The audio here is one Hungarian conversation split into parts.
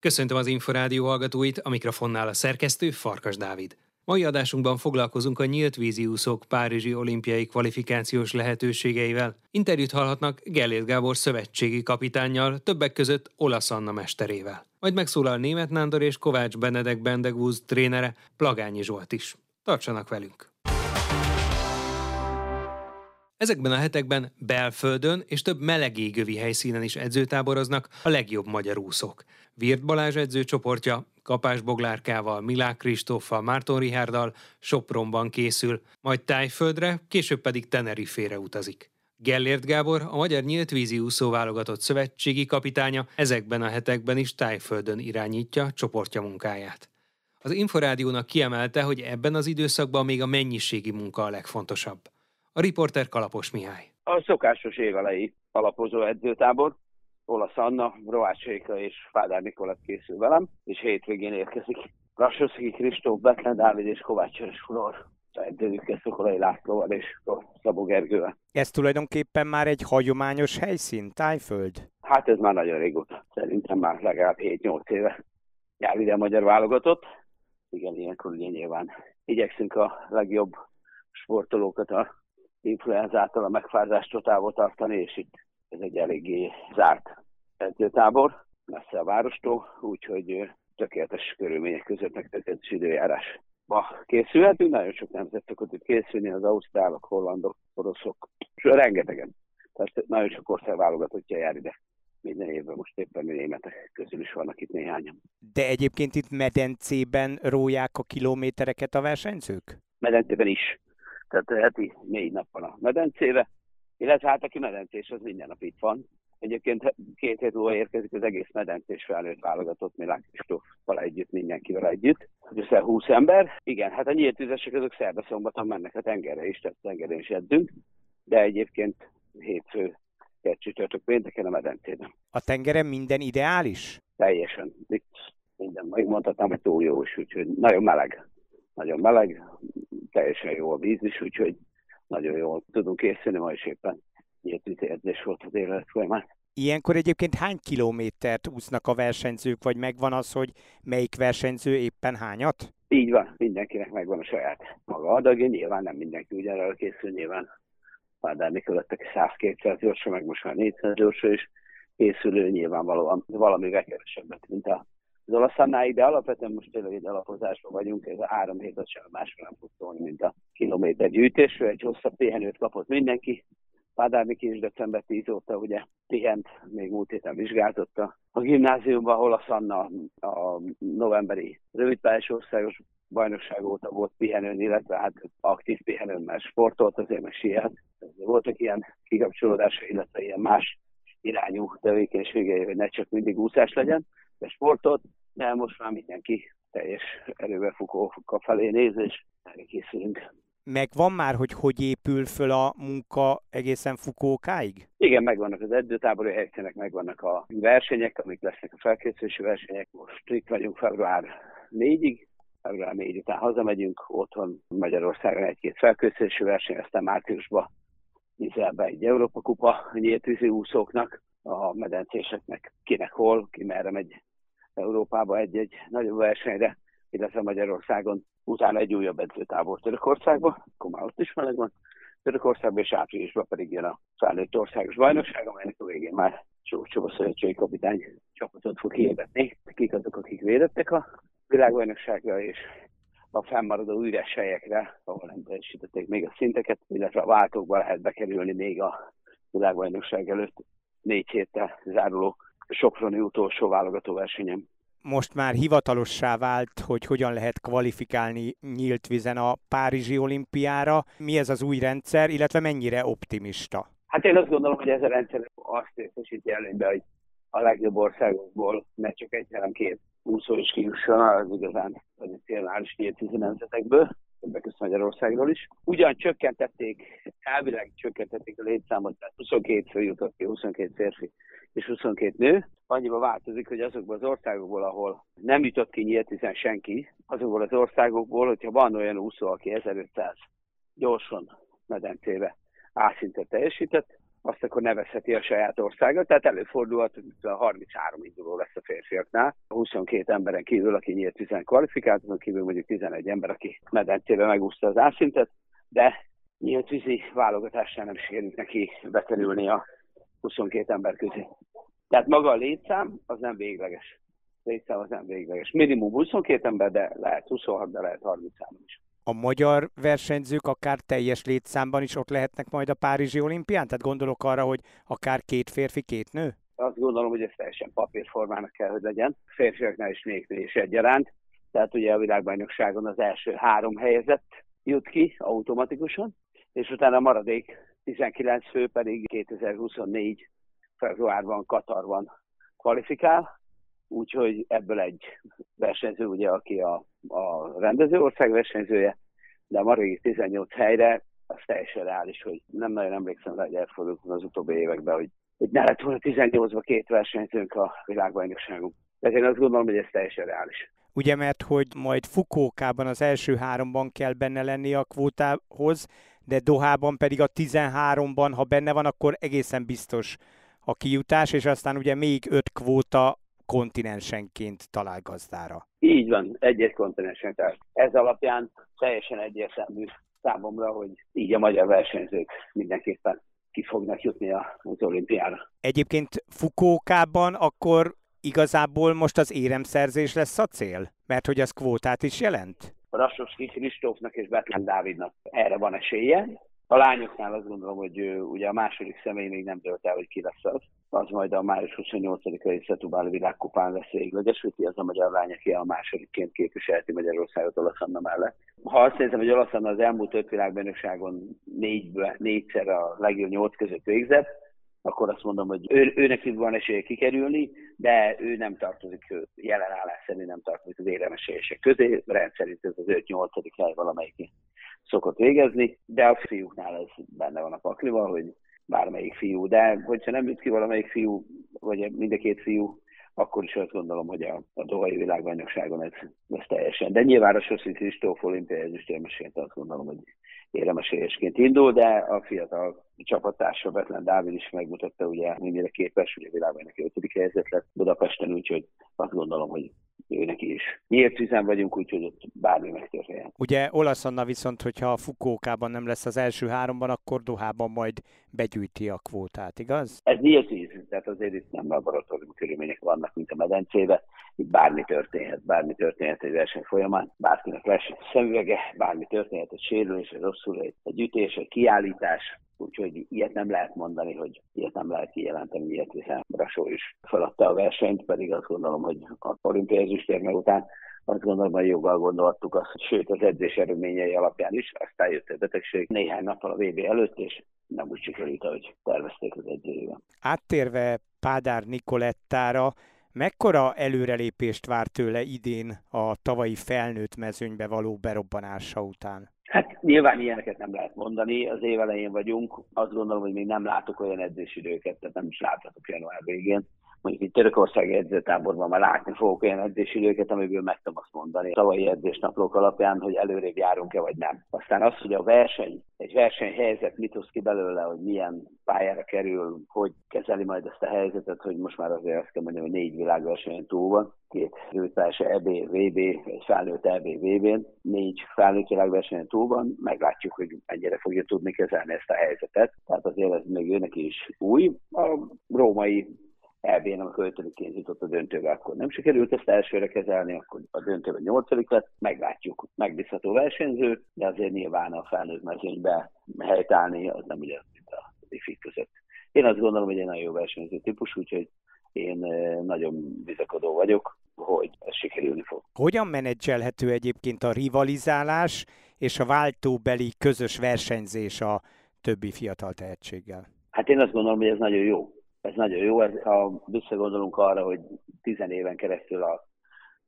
Köszöntöm az Inforádió hallgatóit, a mikrofonnál a szerkesztő Farkas Dávid. Mai adásunkban foglalkozunk a nyílt vízi Párizsi olimpiai kvalifikációs lehetőségeivel. Interjút hallhatnak Gellért Gábor szövetségi kapitánnyal, többek között Olasz Anna mesterével. Majd megszólal Német Nándor és Kovács Benedek Bendegúz trénere, Plagányi Zsolt is. Tartsanak velünk! Ezekben a hetekben belföldön és több melegégövi helyszínen is edzőtáboroznak a legjobb magyar úszók. Virt Balázs edzőcsoportja Kapás Boglárkával, Milák Kristóffal, Márton Rihárdal Sopronban készül, majd Tájföldre, később pedig Tenerifére utazik. Gellért Gábor, a Magyar Nyílt Vízi Úszó szövetségi kapitánya ezekben a hetekben is Tájföldön irányítja csoportja munkáját. Az Inforádiónak kiemelte, hogy ebben az időszakban még a mennyiségi munka a legfontosabb. A riporter Kalapos Mihály. A szokásos évelei alapozó edzőtábor, Olasz Anna, Roács Réka és Fádár Nikolett készül velem, és hétvégén érkezik Rassoszki Kristóf, Betlen Dávid és Kovács Csörös Flor edzőjükkel Szokolai Lászlóval és Szabó Gergővel. Ez tulajdonképpen már egy hagyományos helyszín, Tájföld? Hát ez már nagyon régóta. Szerintem már legalább 7-8 éve jár ide a magyar válogatott. Igen, ilyenkor ugye nyilván igyekszünk a legjobb sportolókat a influenzától a megfázástól távol tartani, és itt ez egy eléggé zárt edzőtábor, messze a várostól, úgyhogy tökéletes körülmények között meg tökéletes időjárásba készülhetünk. Nagyon sok nemzet szokott itt készülni, az ausztrálok, hollandok, oroszok, rengetegen. Tehát nagyon sok ország válogatottja jár ide minden évben, most éppen németek közül is vannak itt néhányan. De egyébként itt medencében róják a kilométereket a versenyzők? Medencében is. Tehát heti négy nap van a medencébe, illetve hát aki medencés, az minden nap itt van. Egyébként két hét múlva érkezik az egész medencés felnőtt válogatott Milán Kristóffal együtt, mindenkivel együtt. Össze 20 ember. Igen, hát a nyílt tüzesek azok szerda szombaton mennek a tengerre is, tehát tengerén is edzünk, de egyébként hétfő, csütörtök pénteken a medencében. A tengeren minden ideális? Teljesen. Itt minden, megmondhatnám, hogy túl jó is, úgyhogy nagyon meleg. Nagyon meleg, teljesen jó a víz is, úgyhogy nagyon jól tudunk készülni, ma is éppen nyílt érzés volt az élet folyamán. Ilyenkor egyébként hány kilométert úsznak a versenyzők, vagy megvan az, hogy melyik versenyző éppen hányat? Így van, mindenkinek megvan a saját maga adagja, nyilván nem mindenki ugyanarra készül, nyilván Pádár Nikolettek 100-200 gyorsan, meg most már 400 gyorsan is készülő, nyilvánvalóan valamivel kevesebbet, mint a az olaszanáig, de alapvetően most tényleg egy alapozásban vagyunk, ez a három hét sem másra nem fog szólni, mint a kilométer gyűjtésről, egy hosszabb pihenőt kapott mindenki, Pádárnik is december 10 óta ugye pihent, még múlt héten vizsgáltotta a gimnáziumban, ahol a Szanna a novemberi rövidpályás országos bajnokság óta volt pihenőn, illetve hát aktív pihenőn, mert sportolt, azért meg siet. Voltak ilyen kikapcsolódása, illetve ilyen más irányú tevékenységei, hogy ne csak mindig úszás legyen, de sportot, de most már mindenki teljes erővel Fukóka felé néz, és erre készülünk. Megvan már, hogy hogy épül föl a munka egészen Fukókáig? Igen, megvannak az edzőtábori helyszínek, megvannak a versenyek, amik lesznek a felkészülési versenyek. Most itt vagyunk február 4-ig, február 4 után hazamegyünk, otthon Magyarországon egy-két felkészülési verseny, aztán márciusban Izelbe egy Európa Kupa nyílt vízi úszóknak, a medencéseknek kinek hol, ki merre megy Európába egy-egy nagyobb versenyre, illetve Magyarországon utána egy újabb edzőtábor Törökországba, akkor már ott is meleg van, Törökországban és áprilisban pedig jön a felnőtt országos bajnokság, amelynek a végén már Csócsóba szövetségi kapitány csapatot fog hirdetni. Kik azok, akik védettek a világbajnokságra, és a fennmaradó üres helyekre, ahol nem teljesítették még a szinteket, illetve a váltókba lehet bekerülni még a világbajnokság előtt négy héttel záruló Soproni utolsó válogató versenyem. Most már hivatalossá vált, hogy hogyan lehet kvalifikálni nyílt vizen a Párizsi olimpiára. Mi ez az új rendszer, illetve mennyire optimista? Hát én azt gondolom, hogy ez a rendszer azt részesíti előnybe, hogy a legjobb országokból ne csak egy, hanem két úszó is kijusson az igazán tradicionális nyílt nemzetekből többek között Magyarországról is. Ugyan csökkentették, elvileg csökkentették a létszámot, tehát 22 fő jutott ki, 22 férfi és 22 nő. Annyiba változik, hogy azokból az országokból, ahol nem jutott ki nyílt, senki, azokból az országokból, hogyha van olyan úszó, aki 1500 gyorsan medencébe A szintet teljesített, azt akkor nevezheti a saját országa. Tehát előfordulhat, hogy a 33 induló lesz a férfiaknál. A 22 emberen kívül, aki nyílt 10 kvalifikált, azon kívül mondjuk 11 ember, aki medencébe megúszta az ászintet, de nyílt vízi válogatásán nem sikerült neki bekerülni a 22 ember közé. Tehát maga a létszám az nem végleges. Létszám az nem végleges. Minimum 22 ember, de lehet 26, de lehet 33 is a magyar versenyzők akár teljes létszámban is ott lehetnek majd a Párizsi olimpián? Tehát gondolok arra, hogy akár két férfi, két nő? Azt gondolom, hogy ez teljesen papírformának kell, hogy legyen. Férfiaknál is még is egyaránt. Tehát ugye a világbajnokságon az első három helyezett jut ki automatikusan, és utána a maradék 19 fő pedig 2024 februárban Katarban kvalifikál, úgyhogy ebből egy versenyző, ugye, aki a, a rendező ország versenyzője, de a maradék 18 helyre az teljesen reális, hogy nem nagyon emlékszem hogy elfordult az utóbbi években, hogy, hogy ne lett volna 18-ban két versenyzőnk a világbajnokságon. De én azt gondolom, hogy ez teljesen reális. Ugye, mert hogy majd Fukókában az első háromban kell benne lenni a kvótához, de Dohában pedig a 13-ban, ha benne van, akkor egészen biztos a kijutás, és aztán ugye még öt kvóta kontinensenként talál gazdára. Így van, egy-egy kontinensen. Tehát ez alapján teljesen egyértelmű számomra, hogy így a magyar versenyzők mindenképpen ki fognak jutni az olimpiára. Egyébként Fukókában akkor igazából most az éremszerzés lesz a cél? Mert hogy az kvótát is jelent? Rassoszki Kristófnak és Betlen Dávidnak erre van esélye. A lányoknál azt gondolom, hogy ugye a második személy még nem dölt el, hogy ki lesz az. Az majd a május 28-ai Szetubáli világkupán lesz végleges, hogy az a magyar lány, aki a másodikként képviselheti Magyarországot Olaszanna mellett. Ha azt nézem, hogy Olaszanna az elmúlt öt világbajnokságon négy, négyszer a legjobb nyolc között végzett, akkor azt mondom, hogy ő, őnek van esélye kikerülni, de ő nem tartozik, jelen állás szerint nem tartozik az éremesélyesek közé, rendszerint ez az 5-8. hely valamelyik szokott végezni, de a fiúknál ez benne van a paklival, hogy bármelyik fiú, de hogyha nem jut ki valamelyik fiú, vagy mind a két fiú, akkor is azt gondolom, hogy a, a Dohai világbajnokságon ez, ez teljesen. De nyilván a Soszi Kristóf olimpiai ezüstérmesként azt gondolom, hogy éremesélyesként indul, de a fiatal csapattársa Betlen Dávid is megmutatta, ugye, mennyire képes, a világbajnoki ötödik helyzet lett Budapesten, úgyhogy azt gondolom, hogy ő neki is. Nyílt üzen vagyunk, úgyhogy ott bármi megtörténhet. Ugye Olaszonna viszont, hogyha a Fukókában nem lesz az első háromban, akkor Dohában majd begyűjti a kvótát, igaz? Ez nyílt víz, tehát azért itt nem laboratóriumi körülmények vannak, mint a medencébe. Itt bármi történhet, bármi történhet egy verseny folyamán, bárkinek lesz szemüvege, bármi történhet, egy sérülés, egy rosszul, egy ütés, egy kiállítás, úgyhogy ilyet nem lehet mondani, hogy ilyet nem lehet kijelenteni, ilyet hiszen Brasó is feladta a versenyt, pedig azt gondolom, hogy a olimpiai ezüstérme után azt gondolom, hogy joggal gondoltuk azt, sőt az edzés eredményei alapján is, aztán jött a betegség néhány nappal a VB előtt, és nem úgy sikerült, ahogy tervezték az edzőjében. Áttérve Pádár Nikolettára, mekkora előrelépést vár tőle idén a tavalyi felnőtt mezőnybe való berobbanása után? Hát nyilván ilyeneket nem lehet mondani, az év elején vagyunk, azt gondolom, hogy még nem látok olyan edzésidőket, tehát nem is láthatok január végén, mondjuk itt Törökországi edzőtáborban már látni fogok olyan edzésidőket, amiből meg tudom azt mondani tavalyi edzésnaplók alapján, hogy előrébb járunk-e vagy nem. Aztán az, hogy a verseny, egy versenyhelyzet mit hoz ki belőle, hogy milyen pályára kerül, hogy kezeli majd ezt a helyzetet, hogy most már azért azt kell mondani, hogy négy világversenyen túl van, két rőtársa EB, VB, egy felnőtt EB, VB-n, négy felnőtt világversenyen túl van, meglátjuk, hogy mennyire fogja tudni kezelni ezt a helyzetet. Tehát azért ez még őnek is új. A római EB-n, amikor ötödikén jutott a döntőbe, akkor nem sikerült ezt elsőre kezelni, akkor a döntőben nyolcadik lett, meglátjuk, megbízható versenyző, de azért nyilván a felnőtt mezőnybe helytállni, az nem ugyanaz, mint a ifik között. Én azt gondolom, hogy egy nagyon jó versenyző típus, úgyhogy én nagyon bizakodó vagyok, hogy ez sikerülni fog. Hogyan menedzselhető egyébként a rivalizálás és a váltóbeli közös versenyzés a többi fiatal tehetséggel? Hát én azt gondolom, hogy ez nagyon jó ez nagyon jó, ez, ha visszagondolunk arra, hogy tizen éven keresztül a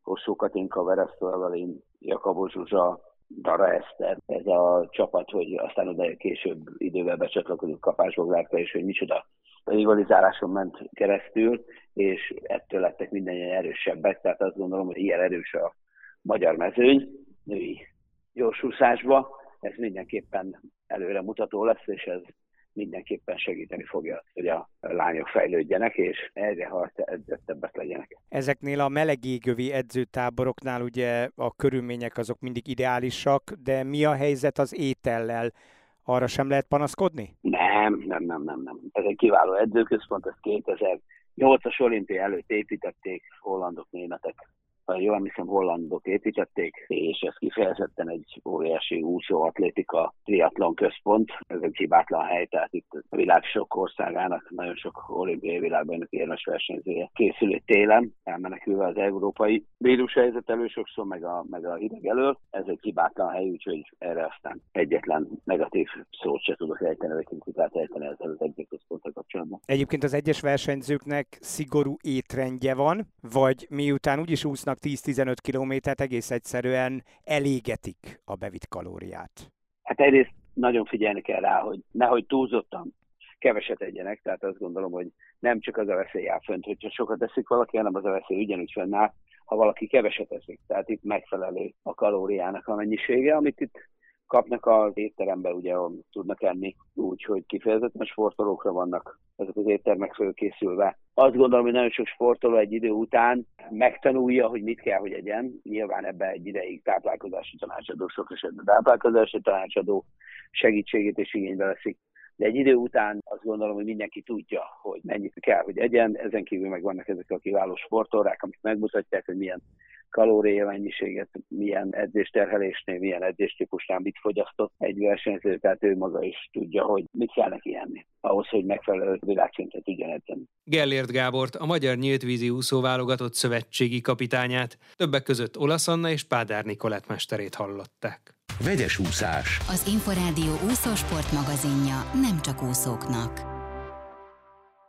Hosszú Katinka, Veresztő Evelin, Jakabó Zsuzsa, Dara Eszter, ez a csapat, hogy aztán oda később idővel becsatlakozott kapásboglárka, és hogy micsoda rivalizáláson ment keresztül, és ettől lettek mindannyian erősebbek, tehát azt gondolom, hogy ilyen erős a magyar mezőny női gyorsúszásba, ez mindenképpen előre mutató lesz, és ez mindenképpen segíteni fogja, hogy a lányok fejlődjenek, és egyre harc edzettebbek legyenek. Ezeknél a melegégövi edzőtáboroknál ugye a körülmények azok mindig ideálisak, de mi a helyzet az étellel? Arra sem lehet panaszkodni? Nem, nem, nem, nem, nem. Ez egy kiváló edzőközpont, ez 2008-as olimpia előtt építették hollandok, németek jól emlékszem, hollandok építették, és ez kifejezetten egy óriási úszó atlétika triatlon központ. Ez egy hibátlan hely, tehát itt a világ sok országának nagyon sok olimpiai világbajnoki érmes versenyzője készül télen, elmenekülve az európai helyzet elő sokszor, meg a, meg a hideg elől. Ez egy hibátlan hely, úgyhogy erre aztán egyetlen negatív szót se tudok ejteni, vagy kritikát ejteni ezzel az egyik központtal kapcsolatban. Egyébként az egyes versenyzőknek szigorú étrendje van, vagy miután úgyis úsznak 10-15 kilométert egész egyszerűen elégetik a bevitt kalóriát? Hát egyrészt nagyon figyelni kell rá, hogy nehogy túlzottan keveset egyenek, tehát azt gondolom, hogy nem csak az a veszély áll fönt, hogyha sokat eszik valaki, hanem az a veszély ugyanúgy fönnáll, ha valaki keveset eszik. Tehát itt megfelelő a kalóriának a mennyisége, amit itt kapnak az étterembe, ugye tudnak enni, úgyhogy kifejezetten sportolókra vannak ezek az éttermek fölkészülve. Azt gondolom, hogy nagyon sok sportoló egy idő után megtanulja, hogy mit kell, hogy egyen. Nyilván ebbe egy ideig táplálkozási tanácsadó, sok esetben táplálkozási tanácsadó segítségét és igénybe veszik. De egy idő után azt gondolom, hogy mindenki tudja, hogy mennyit kell, hogy egyen. Ezen kívül meg vannak ezek a kiváló sportórák, amik megmutatják, hogy milyen kalória mennyiséget, milyen edzésterhelésnél, milyen edzéstípusnál mit fogyasztott egy versenyző, tehát ő maga is tudja, hogy mit kell neki enni, ahhoz, hogy megfelelő világszintet tudjon edzeni. Gellért Gábort, a Magyar Nyíltvízi úszó válogatott szövetségi kapitányát, többek között Olasz Anna és Pádár Nikolett mesterét hallották. Vegyes úszás. Az Inforádió úszósport magazinja nem csak úszóknak.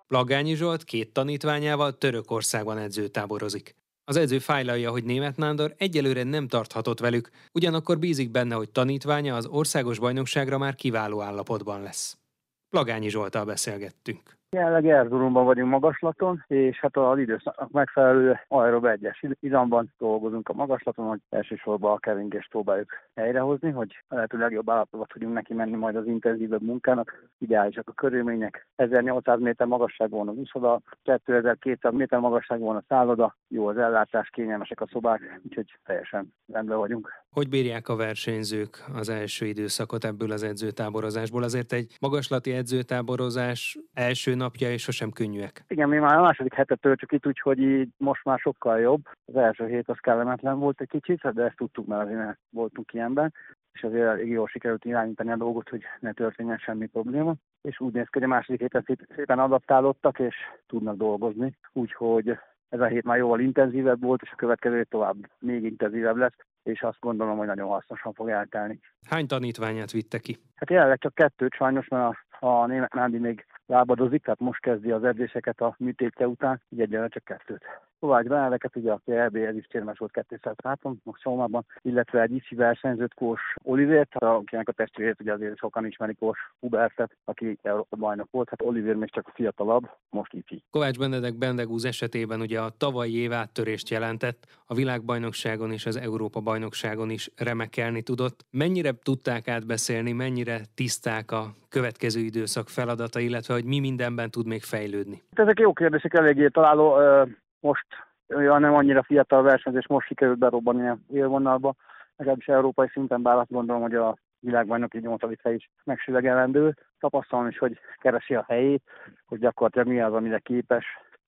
Plagányi Zsolt két tanítványával Törökországban edzőtáborozik. Az edző fájlalja, hogy német Nándor egyelőre nem tarthatott velük, ugyanakkor bízik benne, hogy tanítványa az országos bajnokságra már kiváló állapotban lesz. Plagányi Zsoltal beszélgettünk. Jelenleg Erzurumban vagyunk magaslaton, és hát az időszaknak megfelelő aerob egyes izamban dolgozunk a magaslaton, hogy elsősorban a keringést próbáljuk helyrehozni, hogy a lehető legjobb állapotban tudjunk neki menni majd az intenzívebb munkának. Ideálisak a körülmények. 1800 méter magasságban az úszoda, 2200 méter magasságban a szálloda, jó az ellátás, kényelmesek a szobák, úgyhogy teljesen rendben vagyunk. Hogy bírják a versenyzők az első időszakot ebből az edzőtáborozásból? Azért egy magaslati edzőtáborozás első napja és sosem könnyűek. Igen, mi már a második hetet töltjük itt, úgyhogy így most már sokkal jobb. Az első hét az kellemetlen volt egy kicsit, de ezt tudtuk, mert azért voltunk ilyenben és azért elég jól sikerült irányítani a dolgot, hogy ne történjen semmi probléma. És úgy néz ki, hogy a második héten szépen adaptálódtak, és tudnak dolgozni. Úgyhogy ez a hét már jóval intenzívebb volt, és a következő tovább még intenzívebb lesz, és azt gondolom, hogy nagyon hasznosan fog eltelni. Hány tanítványát vitte ki? Hát jelenleg csak kettőt sajnos, mert a, a német Nándi még lábadozik, tehát most kezdi az edzéseket a műtétje után, így egyelőre csak kettőt. Kovács Benedeket, ugye, aki EB is térmes volt 200 háton, most Somában, illetve egy ICI versenyzőt, Kós Olivért, akinek a testvérét ugye azért sokan ismerik Kós Hubertet, aki Európa bajnok volt, hát Oliver még csak fiatalabb, most ICI. Kovács Benedek Bendegúz esetében ugye a tavalyi év áttörést jelentett, a világbajnokságon és az Európa bajnokságon is remekelni tudott. Mennyire tudták átbeszélni, mennyire tiszták a következő időszak feladata, illetve hogy mi mindenben tud még fejlődni? Ezek jó kérdések, eléggé találó. Most olyan nem annyira fiatal versenyzés, most sikerült berobbanni a élvonalba, legalábbis európai szinten, bár azt gondolom, hogy a világbajnoki nyolcadik hely is megsüvegelendő. Tapasztalom is, hogy keresi a helyét, hogy gyakorlatilag mi az, amire képes.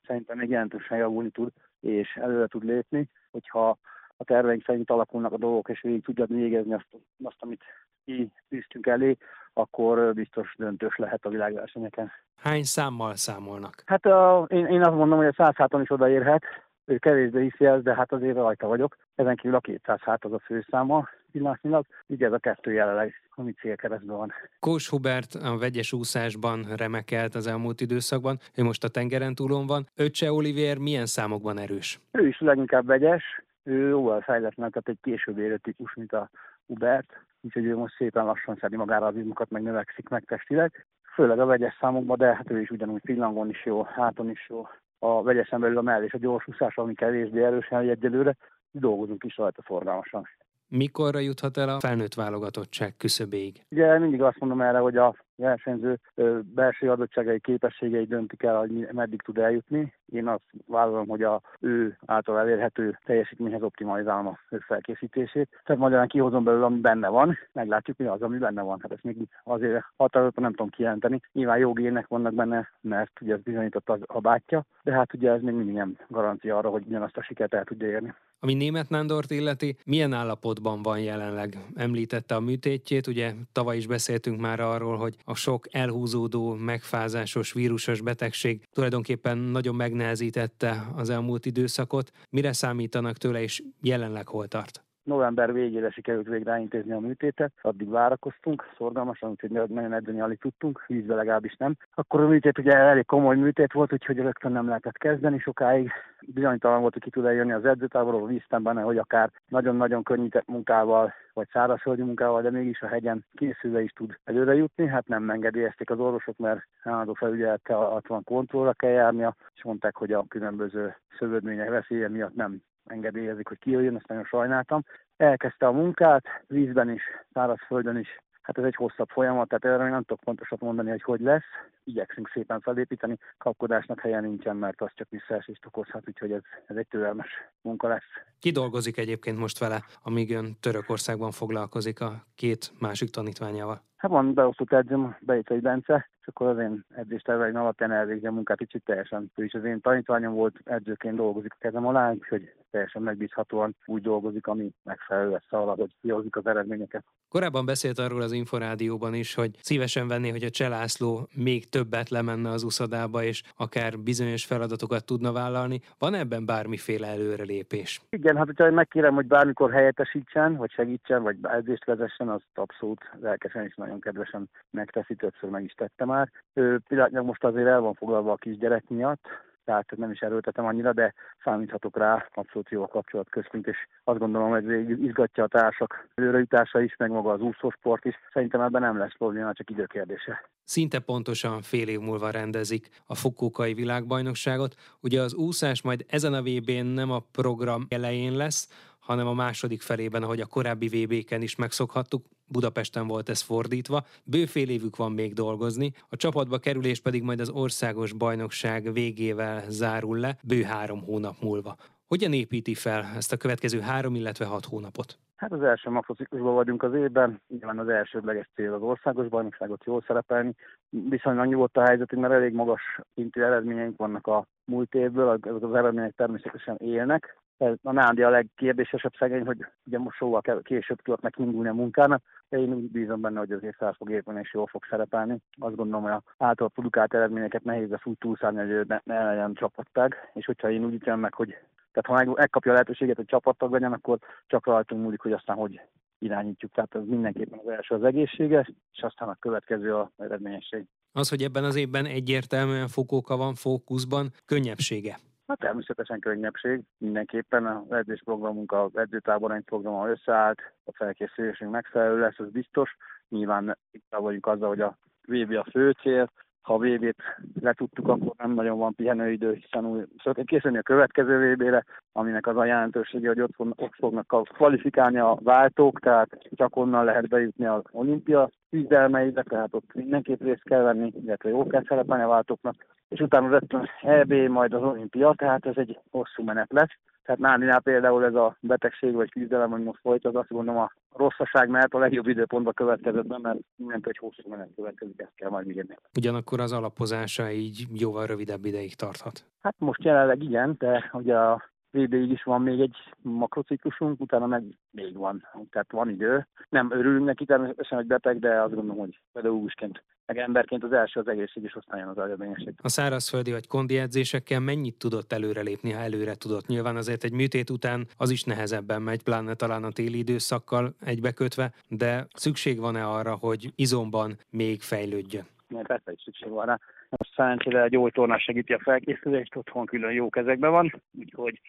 Szerintem még jelentősen javulni tud, és előre tud lépni, hogyha a terveink szerint alakulnak a dolgok, és végig tudja végezni azt, azt amit ki tűztünk elé, akkor biztos döntős lehet a világversenyeken. Hány számmal számolnak? Hát a, én, én azt mondom, hogy a 100 háton is odaérhet, ő kevésbé hiszi ezt, de hát azért rajta vagyok. Ezen kívül a 200 hát az a főszáma pillanatnyilag, így ez a kettő jelenleg, ami célkeresztben van. Kós Hubert a vegyes úszásban remekelt az elmúlt időszakban, ő most a tengeren túlon van. Öccse Olivier milyen számokban erős? Ő is leginkább vegyes, ő jóval fejletlen, tehát egy később érő típus, mint a Hubert, úgyhogy ő most szépen lassan szedi magára az izmokat, meg növekszik meg testileg. Főleg a vegyes számokban, de hát ő is ugyanúgy pillangon is jó, háton is jó. A vegyesen belül a mell és a gyorsúszás, ami kevésbé erősen egyelőre, dolgozunk is rajta forgalmasan. Mikorra juthat el a felnőtt válogatottság küszöbéig? Ugye mindig azt mondom erre, hogy a versenyző belső adottságai, képességei döntik el, hogy meddig tud eljutni. Én azt vállalom, hogy a ő által elérhető teljesítményhez optimalizálom a felkészítését. Tehát magyarán kihozom belőle, ami benne van, meglátjuk, mi az, ami benne van. Hát ezt még azért határozottan nem tudom kijelenteni. Nyilván jó gének vannak benne, mert ugye ez bizonyított a bátyja, de hát ugye ez még mindig nem garancia arra, hogy ugyanazt a sikert el tudja érni. Ami német Nándort illeti, milyen állapotban van jelenleg? Említette a műtétjét, ugye tavaly is beszéltünk már arról, hogy a sok elhúzódó, megfázásos, vírusos betegség tulajdonképpen nagyon megnehezítette az elmúlt időszakot. Mire számítanak tőle, és jelenleg hol tart? November végére sikerült végre intézni a műtétet, addig várakoztunk, szorgalmasan, úgyhogy nagyon edzeni alig tudtunk, vízbe legalábbis nem. Akkor a műtét ugye elég komoly műtét volt, úgyhogy rögtön nem lehetett kezdeni sokáig. Bizonytalan volt, hogy ki tud eljönni az edzőtáborról, víztem benne, hogy akár nagyon-nagyon könnyített munkával, vagy szárazföldi munkával, de mégis a hegyen készülve is tud előre jutni. Hát nem engedélyezték az orvosok, mert állandó felügyelettel 60 kontrollra kell járnia, és mondták, hogy a különböző szövődmények veszélye miatt nem engedélyezik, hogy kijöjjön, ezt nagyon sajnáltam. Elkezdte a munkát, vízben is, szárazföldön is, hát ez egy hosszabb folyamat, tehát erre nem tudok pontosat mondani, hogy hogy lesz. Igyekszünk szépen felépíteni, kapkodásnak helyen nincsen, mert az csak visszaesést okozhat, úgyhogy ez, ez egy türelmes munka lesz. Ki dolgozik egyébként most vele, amíg ön Törökországban foglalkozik a két másik tanítványával? Hát van beosztott edzőm, Bejtei Bence, és akkor az én edzésterveim alapján elvégzi a munkát, kicsit teljesen. Ő is az én tanítványom volt, edzőként dolgozik a kezem alá, úgyhogy teljesen megbízhatóan úgy dolgozik, ami megfelelő lesz arra, hogy kihozik az eredményeket. Korábban beszélt arról az Inforádióban is, hogy szívesen venné, hogy a Cselászló még többet lemenne az uszadába, és akár bizonyos feladatokat tudna vállalni. Van ebben bármiféle előrelépés? Igen, hát hogyha megkérem, hogy bármikor helyettesítsen, vagy segítsen, vagy edzést vezessen, azt abszolút lelkesen és nagyon kedvesen megteszi, többször meg is tettem már. Ő pillanatnyilag most azért el van foglalva a kisgyerek miatt, tehát nem is erőltetem annyira, de számíthatok rá, abszolút jó a kapcsolat köztünk, és azt gondolom, hogy izgatja a társak előrejutása is, meg maga az úszósport is. Szerintem ebben nem lesz probléma, csak időkérdése. Szinte pontosan fél év múlva rendezik a Fukuokai világbajnokságot. Ugye az úszás majd ezen a VB-n nem a program elején lesz, hanem a második felében, ahogy a korábbi VB-ken is megszokhattuk, Budapesten volt ez fordítva. Bőfél évük van még dolgozni, a csapatba kerülés pedig majd az országos bajnokság végével zárul le, bő három hónap múlva. Hogyan építi fel ezt a következő három, illetve hat hónapot? Hát az első makrociklusban vagyunk az évben, nyilván az elsődleges cél az országos bajnokságot jól szerepelni. Viszonylag nyugodt a helyzetünk, mert elég magas szintű eredményeink vannak a múlt évből, ezek az eredmények természetesen élnek, a Nándi a legkérdésesebb szegény, hogy ugye most sokkal később tudott neki a munkának, de én úgy bízom benne, hogy azért fel fog épülni és jól fog szerepelni. Azt gondolom, hogy a által produkált eredményeket nehéz lesz úgy túlszállni, hogy ne, ne legyen csapattag, és hogyha én úgy ítélem meg, hogy tehát ha meg, megkapja a lehetőséget, hogy csapattag legyen, akkor csak rajtunk múlik, hogy aztán hogy irányítjuk. Tehát ez mindenképpen az első az egészséges, és aztán a következő a eredményesség. Az, hogy ebben az évben egyértelműen fokóka van fókuszban, könnyebbsége. Hát természetesen könnyebbség. Mindenképpen az edzésprogramunk, az edzőtáboraink programa összeállt, a felkészülésünk megfelelő lesz, ez biztos. Nyilván itt vagyunk azzal, hogy a VB a fő cél, ha a VB-t letudtuk, akkor nem nagyon van pihenőidő, hiszen úgy szokott készülni a következő VB-re, aminek az a jelentősége, hogy ott, ott fognak kvalifikálni a váltók, tehát csak onnan lehet bejutni az olimpia küzdelmeibe, tehát ott mindenképp részt kell venni, illetve jó kell szerepelni a váltóknak, és utána rögtön EB, majd az olimpia, tehát ez egy hosszú menet lesz. Tehát Nálinál például ez a betegség vagy küzdelem, hogy most folyt, az azt gondolom a rosszaság, mert a legjobb időpontba következett be, mert mindent egy hosszú menet következik, ezt kell majd írni. Ugyanakkor az alapozása így jóval rövidebb ideig tarthat. Hát most jelenleg igen, de ugye a VB-ig is van még egy makrociklusunk, utána meg még van, tehát van idő. Nem örülünk neki természetesen, hogy beteg, de azt gondolom, hogy pedagógusként, meg emberként az első az egészség, és aztán jön az eredményesség. A szárazföldi vagy kondi edzésekkel mennyit tudott előrelépni, ha előre tudott? Nyilván azért egy műtét után az is nehezebben megy, pláne talán a téli időszakkal egybekötve, de szükség van-e arra, hogy izomban még fejlődjön? Persze, hogy szükség van rá. Most szerencsére egy gyógytornás segíti a felkészülést, otthon külön jó kezekben van, úgyhogy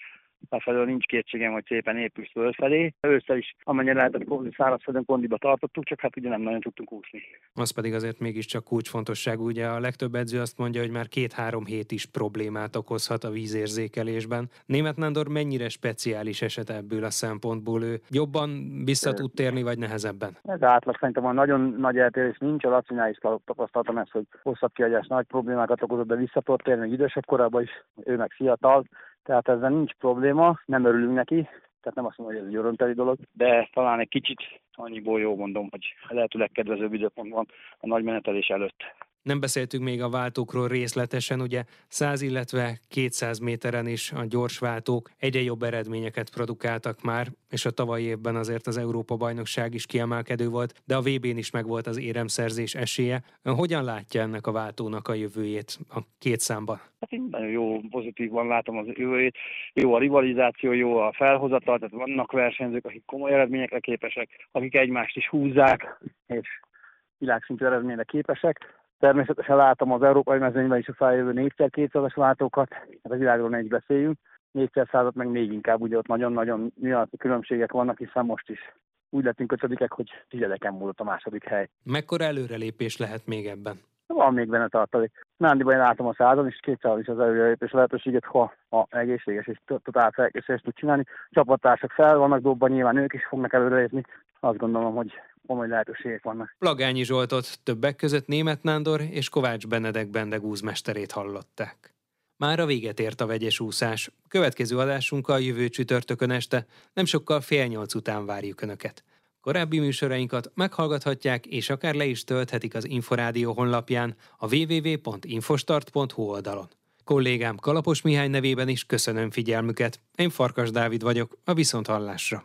lefelől nincs kétségem, hogy szépen épül fölfelé. Ősszel is amennyire lehetett szárazföldön kondiba tartottuk, csak hát ugye nem nagyon tudtunk úszni. Az pedig azért mégiscsak kulcsfontosságú. Ugye a legtöbb edző azt mondja, hogy már két-három hét is problémát okozhat a vízérzékelésben. Német Nándor mennyire speciális eset ebből a szempontból? Ő jobban vissza tud térni, vagy nehezebben? Ez átlag szerintem a nagyon nagy eltérés nincs. A Lacinál is tapasztaltam ezt, hogy hosszabb kiagyás nagy problémákat okozott, de vissza tud térni idősebb korában is. Ő meg fiatal, tehát ezzel nincs probléma, nem örülünk neki, tehát nem azt mondom, hogy ez egy örömteli dolog, de talán egy kicsit annyiból jó mondom, hogy lehetőleg kedvezőbb időpont van a nagy menetelés előtt. Nem beszéltünk még a váltókról részletesen, ugye 100, illetve 200 méteren is a gyors váltók egyre jobb eredményeket produkáltak már, és a tavalyi évben azért az Európa-bajnokság is kiemelkedő volt, de a VB-n is megvolt az éremszerzés esélye. Hogyan látja ennek a váltónak a jövőjét a két számban? Hát én nagyon jó, pozitívan látom az jövőjét. Jó a rivalizáció, jó a felhozatal, tehát vannak versenyzők, akik komoly eredményekre képesek, akik egymást is húzzák, és világszintű eredményre képesek Természetesen látom az európai mezőnyben is a feljövő 4x200-as váltókat, hát a világról ne is beszéljünk. 4x100 meg még inkább, ugye ott nagyon-nagyon nyilatkozó különbségek vannak, hiszen most is úgy lettünk ötödikek, hogy tizedeken múlott a második hely. Mekkora előrelépés lehet még ebben? Van még benne tartalék. Nándiban én látom a százon, és kétszer is az előrelépés lehetőséget, ha a egészséges és totál felkészülést tud csinálni. Csapattársak fel vannak dobban, nyilván ők is fognak előrelépni. Azt gondolom, hogy komoly lehetőségek vannak. Plagányi Zsoltot többek között Német Nándor és Kovács Benedek Bendegúz mesterét hallották. Már a véget ért a vegyes úszás. Következő adásunkkal jövő csütörtökön este, nem sokkal fél nyolc után várjuk Önöket. Korábbi műsorainkat meghallgathatják és akár le is tölthetik az Inforádió honlapján a www.infostart.hu oldalon. Kollégám Kalapos Mihály nevében is köszönöm figyelmüket. Én Farkas Dávid vagyok, a Viszonthallásra.